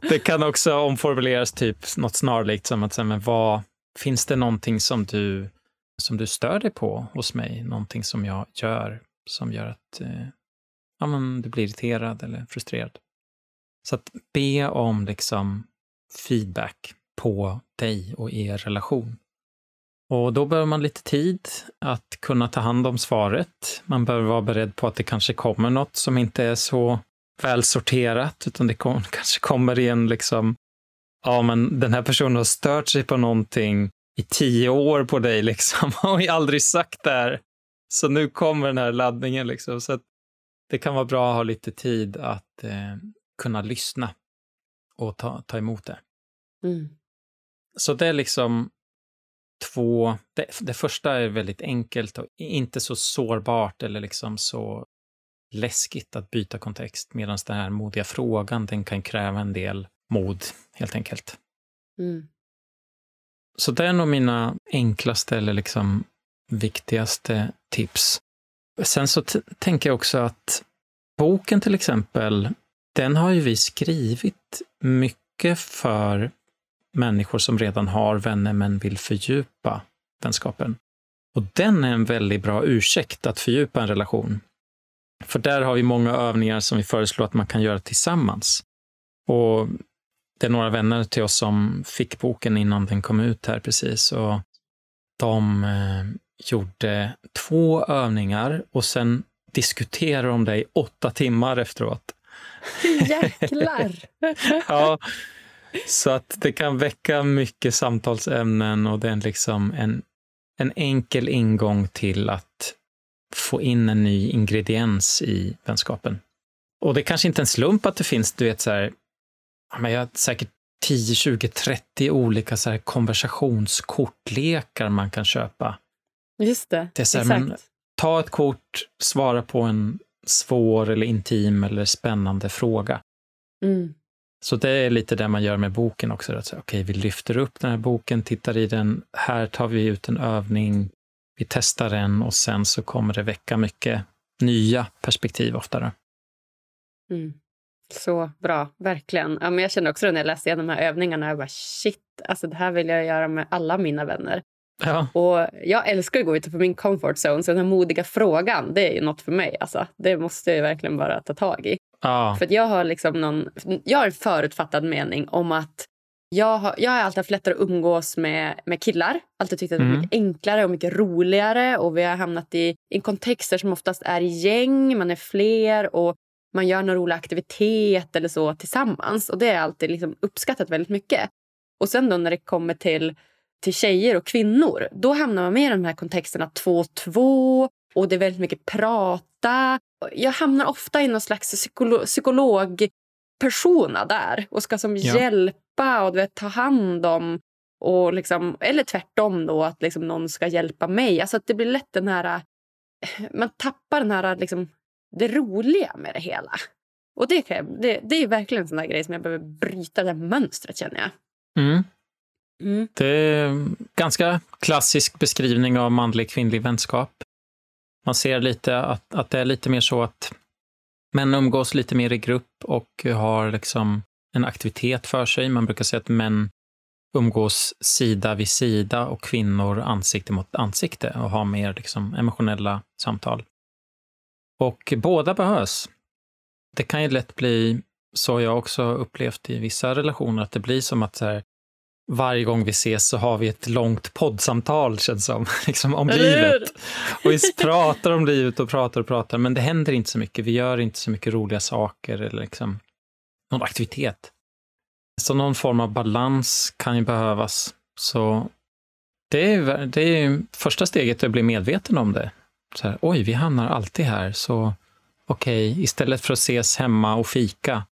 Det kan också omformuleras typ något snarlikt som att säga, men vad, finns det någonting som du, som du stör dig på hos mig? Någonting som jag gör som gör att eh, ja, men du blir irriterad eller frustrerad? Så att be om liksom feedback på dig och er relation. Och då behöver man lite tid att kunna ta hand om svaret. Man behöver vara beredd på att det kanske kommer något som inte är så väl sorterat, utan det kom, kanske kommer i en liksom, ja men den här personen har stört sig på någonting i tio år på dig liksom och aldrig sagt det här. Så nu kommer den här laddningen liksom. Så det kan vara bra att ha lite tid att eh, kunna lyssna och ta, ta emot det. Mm. Så det är liksom två, det, det, första är väldigt enkelt och inte så sårbart eller liksom så läskigt att byta kontext, medan den här modiga frågan, den kan kräva en del mod, helt enkelt. Mm. Så det är nog mina enklaste eller liksom viktigaste tips. Sen så tänker jag också att boken till exempel, den har ju vi skrivit mycket för människor som redan har vänner men vill fördjupa vänskapen. Och den är en väldigt bra ursäkt att fördjupa en relation. För där har vi många övningar som vi föreslår att man kan göra tillsammans. Och det är några vänner till oss som fick boken innan den kom ut här precis. Och de eh, gjorde två övningar och sen diskuterade de det i åtta timmar efteråt. Jäklar! ja, så att det kan väcka mycket samtalsämnen och det är liksom en, en enkel ingång till att få in en ny ingrediens i vänskapen. Och det är kanske inte en slump att det finns, du vet, så här, men jag har säkert 10, 20, 30 olika så här konversationskortlekar man kan köpa. Just det, det är så här, men, ta ett kort, svara på en svår eller intim eller spännande fråga. Mm. Så det är lite det man gör med boken också. Att säga, okay, vi lyfter upp den här boken, tittar i den, här tar vi ut en övning, vi testar den och sen så kommer det väcka mycket nya perspektiv oftare. Mm. Så bra, verkligen. Ja, men jag kände också när jag läste igenom de här övningarna. Jag bara shit, alltså det här vill jag göra med alla mina vänner. Ja. Och jag älskar att gå utanför min comfort zone, så den här modiga frågan, det är ju något för mig. Alltså. Det måste jag verkligen bara ta tag i. Ja. För jag har liksom någon, jag har en förutfattad mening om att jag har, jag har alltid haft lättare att umgås med, med killar. Alltid tyckt att det är mm. mycket enklare och mycket roligare. Och Vi har hamnat i, i kontexter som oftast är gäng, man är fler och man gör någon rolig aktivitet eller så tillsammans. Och Det är alltid liksom uppskattat väldigt mycket. Och sen då när det kommer till, till tjejer och kvinnor, då hamnar man mer i de här kontexterna två och två och det är väldigt mycket prata. Jag hamnar ofta i någon slags psykolo psykologpersona där och ska som ja. hjälpa och vet, ta hand om. Och liksom, eller tvärtom, då, att liksom någon ska hjälpa mig. Alltså att Det blir lätt den här... Man tappar den här, liksom, det roliga med det hela. Och det, det, det är verkligen en sån grej som jag behöver bryta det mönstret, känner jag. Mm. Mm. Det är en ganska klassisk beskrivning av manlig kvinnlig vänskap. Man ser lite att, att det är lite mer så att män umgås lite mer i grupp och har liksom en aktivitet för sig. Man brukar säga att män umgås sida vid sida och kvinnor ansikte mot ansikte och har mer liksom emotionella samtal. Och båda behövs. Det kan ju lätt bli, så jag också upplevt i vissa relationer, att det blir som att så här, varje gång vi ses så har vi ett långt poddsamtal, känns som, liksom om livet. Och vi pratar om livet och pratar och pratar, men det händer inte så mycket. Vi gör inte så mycket roliga saker eller liksom någon aktivitet. Så någon form av balans kan ju behövas. Så det är, det är första steget att bli medveten om det. Så här, Oj, vi hamnar alltid här, så okej, okay, istället för att ses hemma och fika,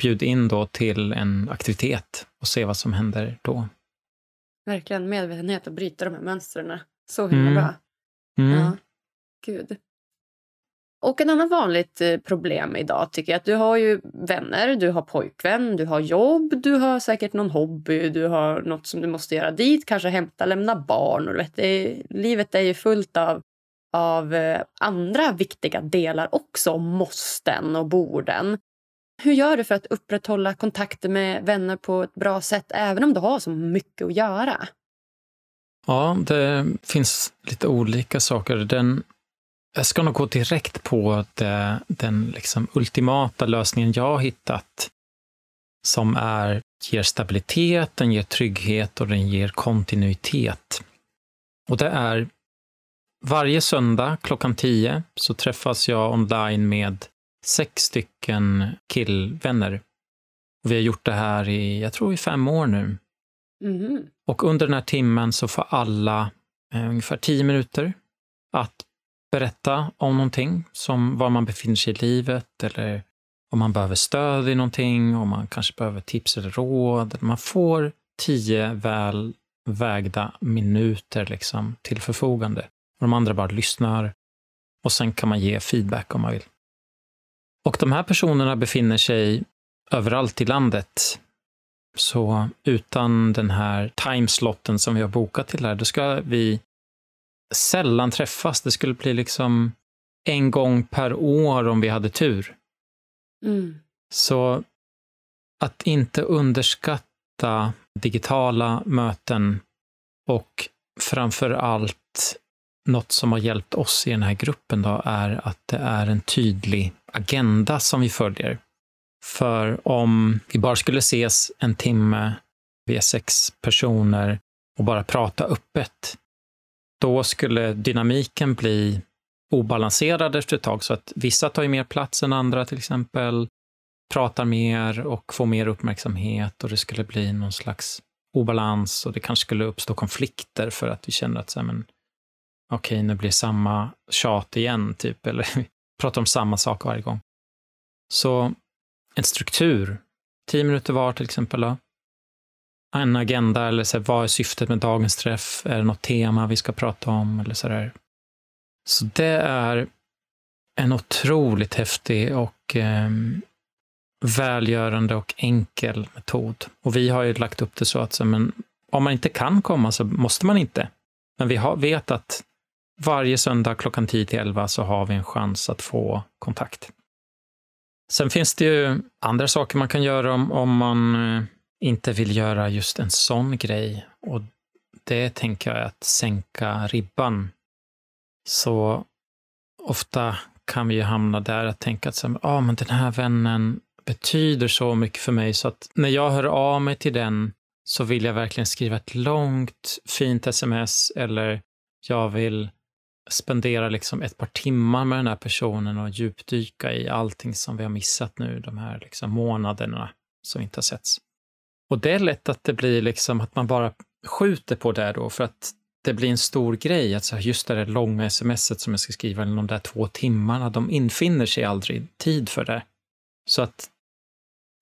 bjud in då till en aktivitet och se vad som händer då. Verkligen medvetenhet och bryta de här mönstren. Så himla mm. bra. Mm. Ja, gud. Och en annan vanligt eh, problem idag tycker jag att du har ju vänner, du har pojkvän, du har jobb, du har säkert någon hobby, du har något som du måste göra dit, kanske hämta, lämna barn. Och vet, är, livet är ju fullt av, av eh, andra viktiga delar också, måsten och borden. Hur gör du för att upprätthålla kontakter med vänner på ett bra sätt även om du har så mycket att göra? Ja, det finns lite olika saker. Den, jag ska nog gå direkt på det, den liksom ultimata lösningen jag har hittat som är, ger stabilitet, den ger trygghet och den ger kontinuitet. Och det är varje söndag klockan 10 så träffas jag online med sex stycken killvänner. Vi har gjort det här i, jag tror i fem år nu. Mm. Och under den här timmen så får alla eh, ungefär tio minuter att berätta om någonting, som var man befinner sig i livet eller om man behöver stöd i någonting, om man kanske behöver tips eller råd. Man får tio väl vägda minuter liksom till förfogande. Och de andra bara lyssnar och sen kan man ge feedback om man vill. Och de här personerna befinner sig överallt i landet. Så utan den här timeslotten som vi har bokat till här, då ska vi sällan träffas. Det skulle bli liksom en gång per år om vi hade tur. Mm. Så att inte underskatta digitala möten och framför allt något som har hjälpt oss i den här gruppen då är att det är en tydlig agenda som vi följer. För om vi bara skulle ses en timme, vi är sex personer och bara prata öppet, då skulle dynamiken bli obalanserad efter ett tag. Så att vissa tar ju mer plats än andra till exempel, pratar mer och får mer uppmärksamhet och det skulle bli någon slags obalans och det kanske skulle uppstå konflikter för att vi känner att så här, men, okej, okay, nu blir samma tjat igen, typ, eller pratar om samma sak varje gång. Så en struktur, tio minuter var till exempel, då. en agenda, eller så här, vad är syftet med dagens träff? Är det något tema vi ska prata om? Eller så, där. så det är en otroligt häftig och eh, välgörande och enkel metod. Och vi har ju lagt upp det så att så, men, om man inte kan komma så måste man inte. Men vi har, vet att varje söndag klockan 10 till 11 så har vi en chans att få kontakt. Sen finns det ju andra saker man kan göra om, om man eh, inte vill göra just en sån grej. Och det tänker jag är att sänka ribban. Så ofta kan vi ju hamna där att tänka att ah, men den här vännen betyder så mycket för mig så att när jag hör av mig till den så vill jag verkligen skriva ett långt fint sms eller jag vill spendera liksom ett par timmar med den här personen och djupdyka i allting som vi har missat nu de här liksom månaderna som inte har setts. Och det är lätt att det blir liksom att man bara skjuter på det då för att det blir en stor grej att så här, just det där långa smset som jag ska skriva, eller de där två timmarna, de infinner sig aldrig tid för det. Så att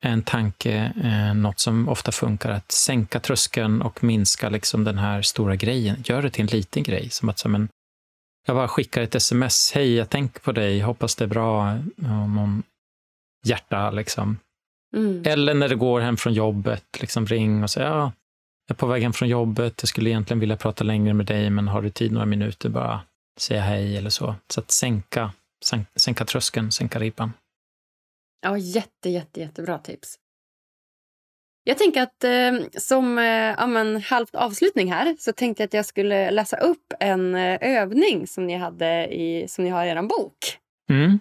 en tanke, eh, något som ofta funkar, att sänka tröskeln och minska liksom den här stora grejen. Gör det till en liten grej, som att så, men, jag bara skickar ett sms. Hej, jag tänker på dig, hoppas det är bra. Någon hjärta liksom. Mm. Eller när du går hem från jobbet, liksom ring och säg ja, jag är på väg hem från jobbet, jag skulle egentligen vilja prata längre med dig, men har du tid några minuter, bara säga hej eller så. Så att sänka, sänka tröskeln, sänka ribban. Ja, jätte, jätte, jättebra tips. Jag tänker att eh, som eh, ja, men, halvt avslutning här så tänkte jag att jag skulle läsa upp en eh, övning som ni, hade i, som ni har i er bok. Mm.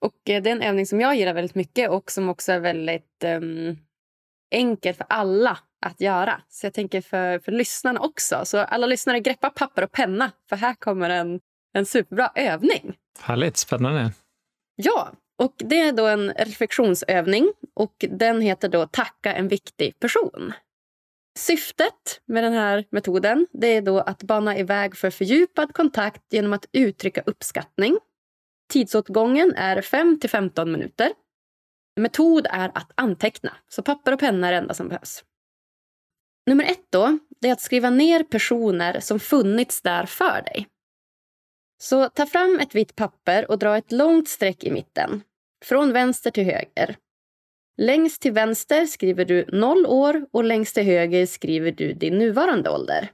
Och eh, Det är en övning som jag gillar väldigt mycket och som också är väldigt um, enkel för alla att göra. Så jag tänker för, för lyssnarna också. Så alla lyssnare, greppa papper och penna för här kommer en, en superbra övning. Härligt, spännande. Ja, och Det är då en reflektionsövning och den heter då Tacka en viktig person. Syftet med den här metoden det är då att bana iväg för fördjupad kontakt genom att uttrycka uppskattning. Tidsåtgången är 5 till 15 minuter. Metod är att anteckna, så papper och penna är det enda som behövs. Nummer ett då, det är att skriva ner personer som funnits där för dig. Så ta fram ett vitt papper och dra ett långt streck i mitten, från vänster till höger. Längst till vänster skriver du 0 år och längst till höger skriver du din nuvarande ålder.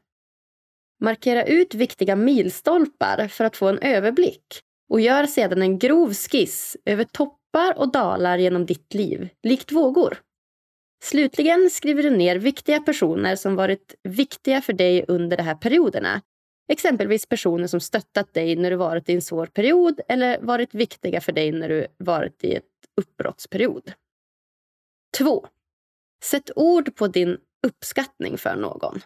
Markera ut viktiga milstolpar för att få en överblick och gör sedan en grov skiss över toppar och dalar genom ditt liv, likt vågor. Slutligen skriver du ner viktiga personer som varit viktiga för dig under de här perioderna Exempelvis personer som stöttat dig när du varit i en svår period eller varit viktiga för dig när du varit i ett uppbrottsperiod. 2. Sätt ord på din uppskattning för någon.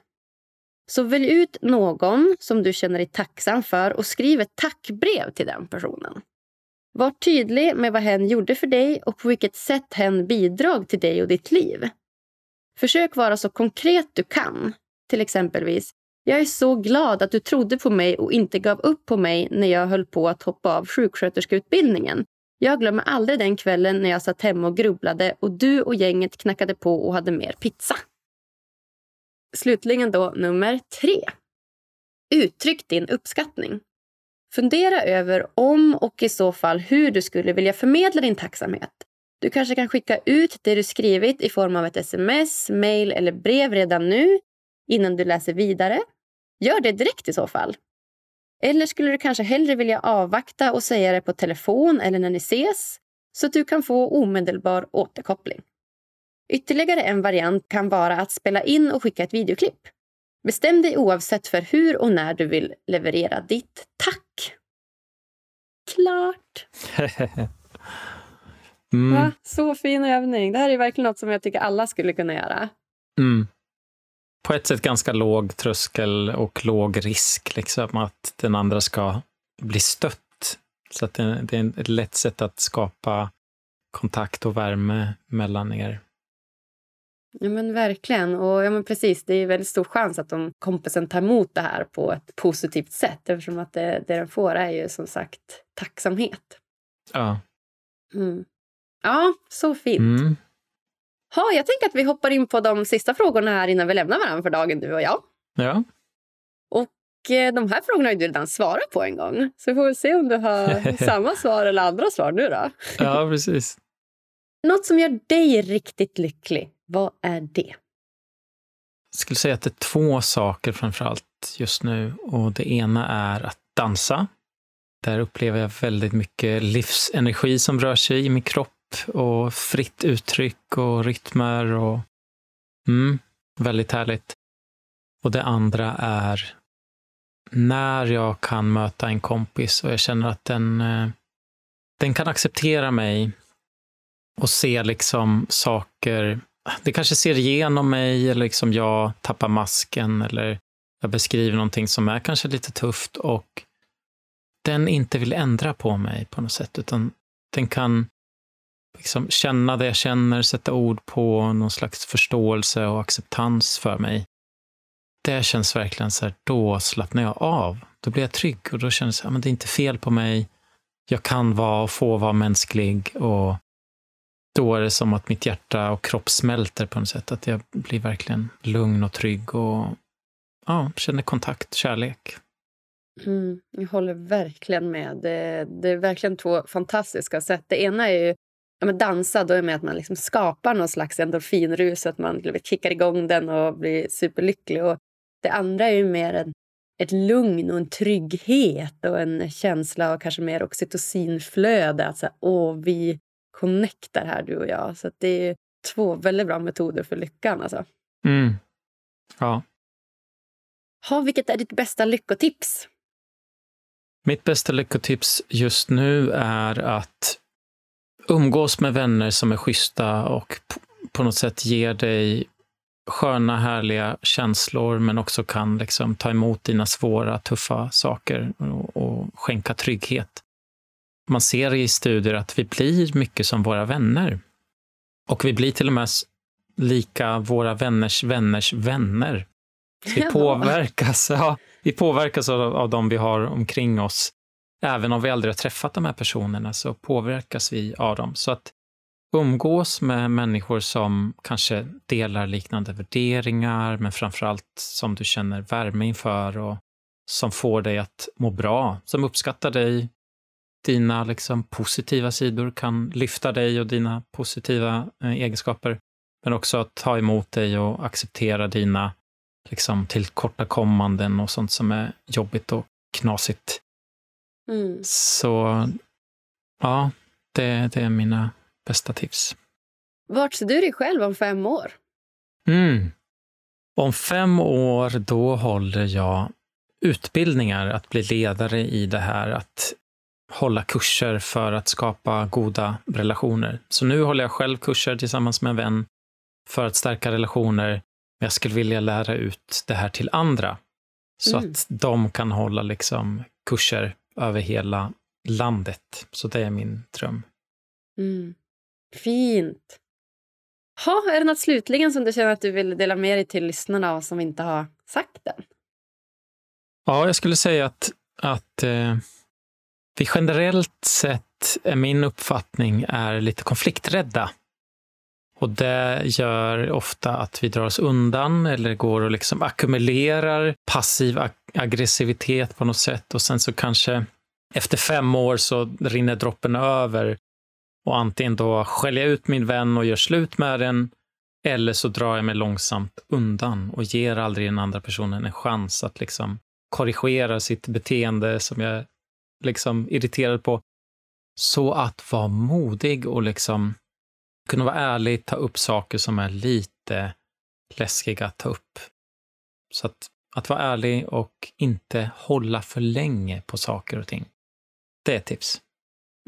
Så välj ut någon som du känner dig tacksam för och skriv ett tackbrev till den personen. Var tydlig med vad hen gjorde för dig och på vilket sätt hen bidrog till dig och ditt liv. Försök vara så konkret du kan. Till exempelvis, jag är så glad att du trodde på mig och inte gav upp på mig när jag höll på att hoppa av sjuksköterskeutbildningen. Jag glömmer aldrig den kvällen när jag satt hemma och grubblade och du och gänget knackade på och hade mer pizza. slutligen då nummer tre. Uttryck din uppskattning. Fundera över om och i så fall hur du skulle vilja förmedla din tacksamhet. Du kanske kan skicka ut det du skrivit i form av ett sms, mail eller brev redan nu innan du läser vidare. Gör det direkt i så fall. Eller skulle du kanske hellre vilja avvakta och säga det på telefon eller när ni ses så att du kan få omedelbar återkoppling. Ytterligare en variant kan vara att spela in och skicka ett videoklipp. Bestäm dig oavsett för hur och när du vill leverera ditt tack. Klart! mm. Va? Så fin övning. Det här är verkligen något som jag tycker alla skulle kunna göra. Mm. På ett sätt ganska låg tröskel och låg risk, liksom att den andra ska bli stött. Så att det, det är ett lätt sätt att skapa kontakt och värme mellan er. Ja men verkligen. Och ja, men precis, det är väldigt stor chans att de kompisen tar emot det här på ett positivt sätt eftersom att det, det den får är ju som sagt tacksamhet. Ja. Mm. Ja, så fint. Mm. Ha, jag tänker att vi hoppar in på de sista frågorna här innan vi lämnar varandra för dagen, du och jag. Ja. Och eh, de här frågorna har du redan svarat på en gång. Så vi får väl se om du har samma svar eller andra svar nu då. ja, precis. Något som gör dig riktigt lycklig, vad är det? Jag skulle säga att det är två saker framför allt just nu. Och det ena är att dansa. Där upplever jag väldigt mycket livsenergi som rör sig i min kropp och fritt uttryck och rytmer. Och, mm, väldigt härligt. Och det andra är när jag kan möta en kompis och jag känner att den, eh, den kan acceptera mig och se liksom saker. Det kanske ser igenom mig eller liksom jag tappar masken eller jag beskriver någonting som är kanske lite tufft och den inte vill ändra på mig på något sätt, utan den kan liksom känna det jag känner, sätta ord på någon slags förståelse och acceptans för mig. Det känns verkligen så här, då slappnar jag av. Då blir jag trygg och då känns det, ja, men det är inte fel på mig. Jag kan vara och få vara mänsklig och då är det som att mitt hjärta och kropp smälter på något sätt. Att jag blir verkligen lugn och trygg och ja, känner kontakt, kärlek. Mm, jag håller verkligen med. Det, det, är verkligen två fantastiska sätt. Det ena är ju ja, men dansa, då är med att man liksom skapar någon slags endorfinrus, att man kickar igång den och blir superlycklig. Och det andra är ju mer en, ett lugn och en trygghet och en känsla av kanske mer oxytocinflöde. Att så här, åh, vi connectar här, du och jag. Så det är två väldigt bra metoder för lyckan. Alltså. Mm. Ja. Ha, vilket är ditt bästa lyckotips? Mitt bästa lyckotips just nu är att umgås med vänner som är schyssta och på något sätt ger dig sköna, härliga känslor, men också kan liksom ta emot dina svåra, tuffa saker och, och skänka trygghet. Man ser i studier att vi blir mycket som våra vänner. Och vi blir till och med lika våra vänners vänners vänner. Vi påverkas, ja, vi påverkas av, av de vi har omkring oss även om vi aldrig har träffat de här personerna så påverkas vi av dem. Så att umgås med människor som kanske delar liknande värderingar, men framförallt som du känner värme inför och som får dig att må bra, som uppskattar dig, dina liksom positiva sidor, kan lyfta dig och dina positiva eh, egenskaper, men också att ta emot dig och acceptera dina liksom, tillkortakommanden och sånt som är jobbigt och knasigt. Mm. Så ja, det, det är mina bästa tips. Vart ser du dig själv om fem år? Mm. Om fem år, då håller jag utbildningar att bli ledare i det här att hålla kurser för att skapa goda relationer. Så nu håller jag själv kurser tillsammans med en vän för att stärka relationer. Men jag skulle vilja lära ut det här till andra så mm. att de kan hålla liksom kurser över hela landet. Så det är min dröm. Mm. Fint. Ha, är det något slutligen som du känner att du vill dela med dig till lyssnarna och som inte har sagt än? Ja, jag skulle säga att, att eh, vi generellt sett, är min uppfattning, är lite konflikträdda. Och det gör ofta att vi drar oss undan eller går och liksom ackumulerar passiv ag aggressivitet på något sätt och sen så kanske efter fem år så rinner droppen över och antingen då skäller jag ut min vän och gör slut med den eller så drar jag mig långsamt undan och ger aldrig den andra personen en chans att liksom korrigera sitt beteende som jag är liksom irriterad på. Så att vara modig och liksom kunna vara ärlig, ta upp saker som är lite läskiga att ta upp. Så att, att vara ärlig och inte hålla för länge på saker och ting. Det är ett tips.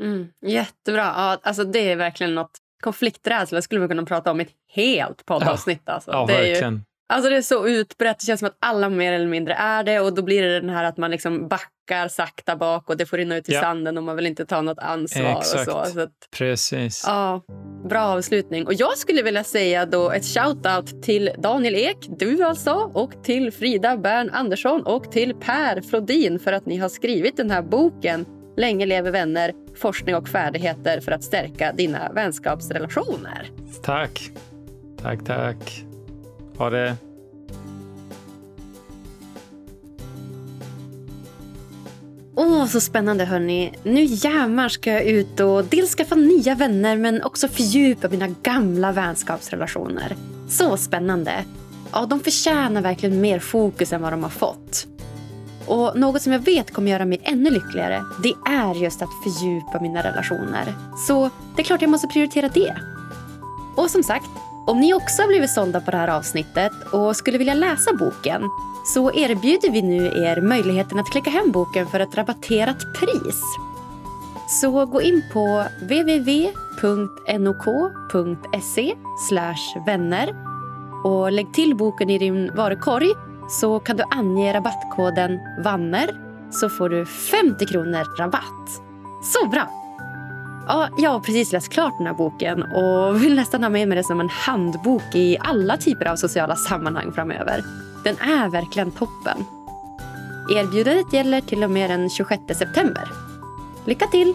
Mm, jättebra. Ja, alltså det är verkligen något konflikträdsla skulle vi kunna prata om i ett helt poddavsnitt. Alltså. Ja, det är verkligen. Alltså det är så utbrett. Det känns som att alla mer eller mindre är det. Och Då blir det den här att man liksom backar sakta bak och det får rinna ut i Ja. sanden och man vill inte ta något ansvar. Exakt. Och så. Så att, Precis. ja, bra avslutning. Och Jag skulle vilja säga då ett shout-out till Daniel Ek, du alltså, och till Frida Bern Andersson och till Per Flodin för att ni har skrivit den här boken Länge lever vänner, forskning och färdigheter för att stärka dina vänskapsrelationer. Tack. Tack, tack. Ha det. Åh, så spännande hörni. Nu jämmar ska jag ut och dels skaffa nya vänner men också fördjupa mina gamla vänskapsrelationer. Så spännande. Ja, de förtjänar verkligen mer fokus än vad de har fått. Och något som jag vet kommer göra mig ännu lyckligare, det är just att fördjupa mina relationer. Så det är klart jag måste prioritera det. Och som sagt, om ni också har blivit sålda på det här avsnittet och skulle vilja läsa boken så erbjuder vi nu er möjligheten att klicka hem boken för ett rabatterat pris. Så gå in på www.nok.se vänner och lägg till boken i din varukorg så kan du ange rabattkoden VANNER så får du 50 kronor rabatt. Så bra! Ja, jag har precis läst klart den här boken och vill nästan ha med mig den som en handbok i alla typer av sociala sammanhang framöver. Den är verkligen toppen. Erbjudandet gäller till och med den 26 september. Lycka till!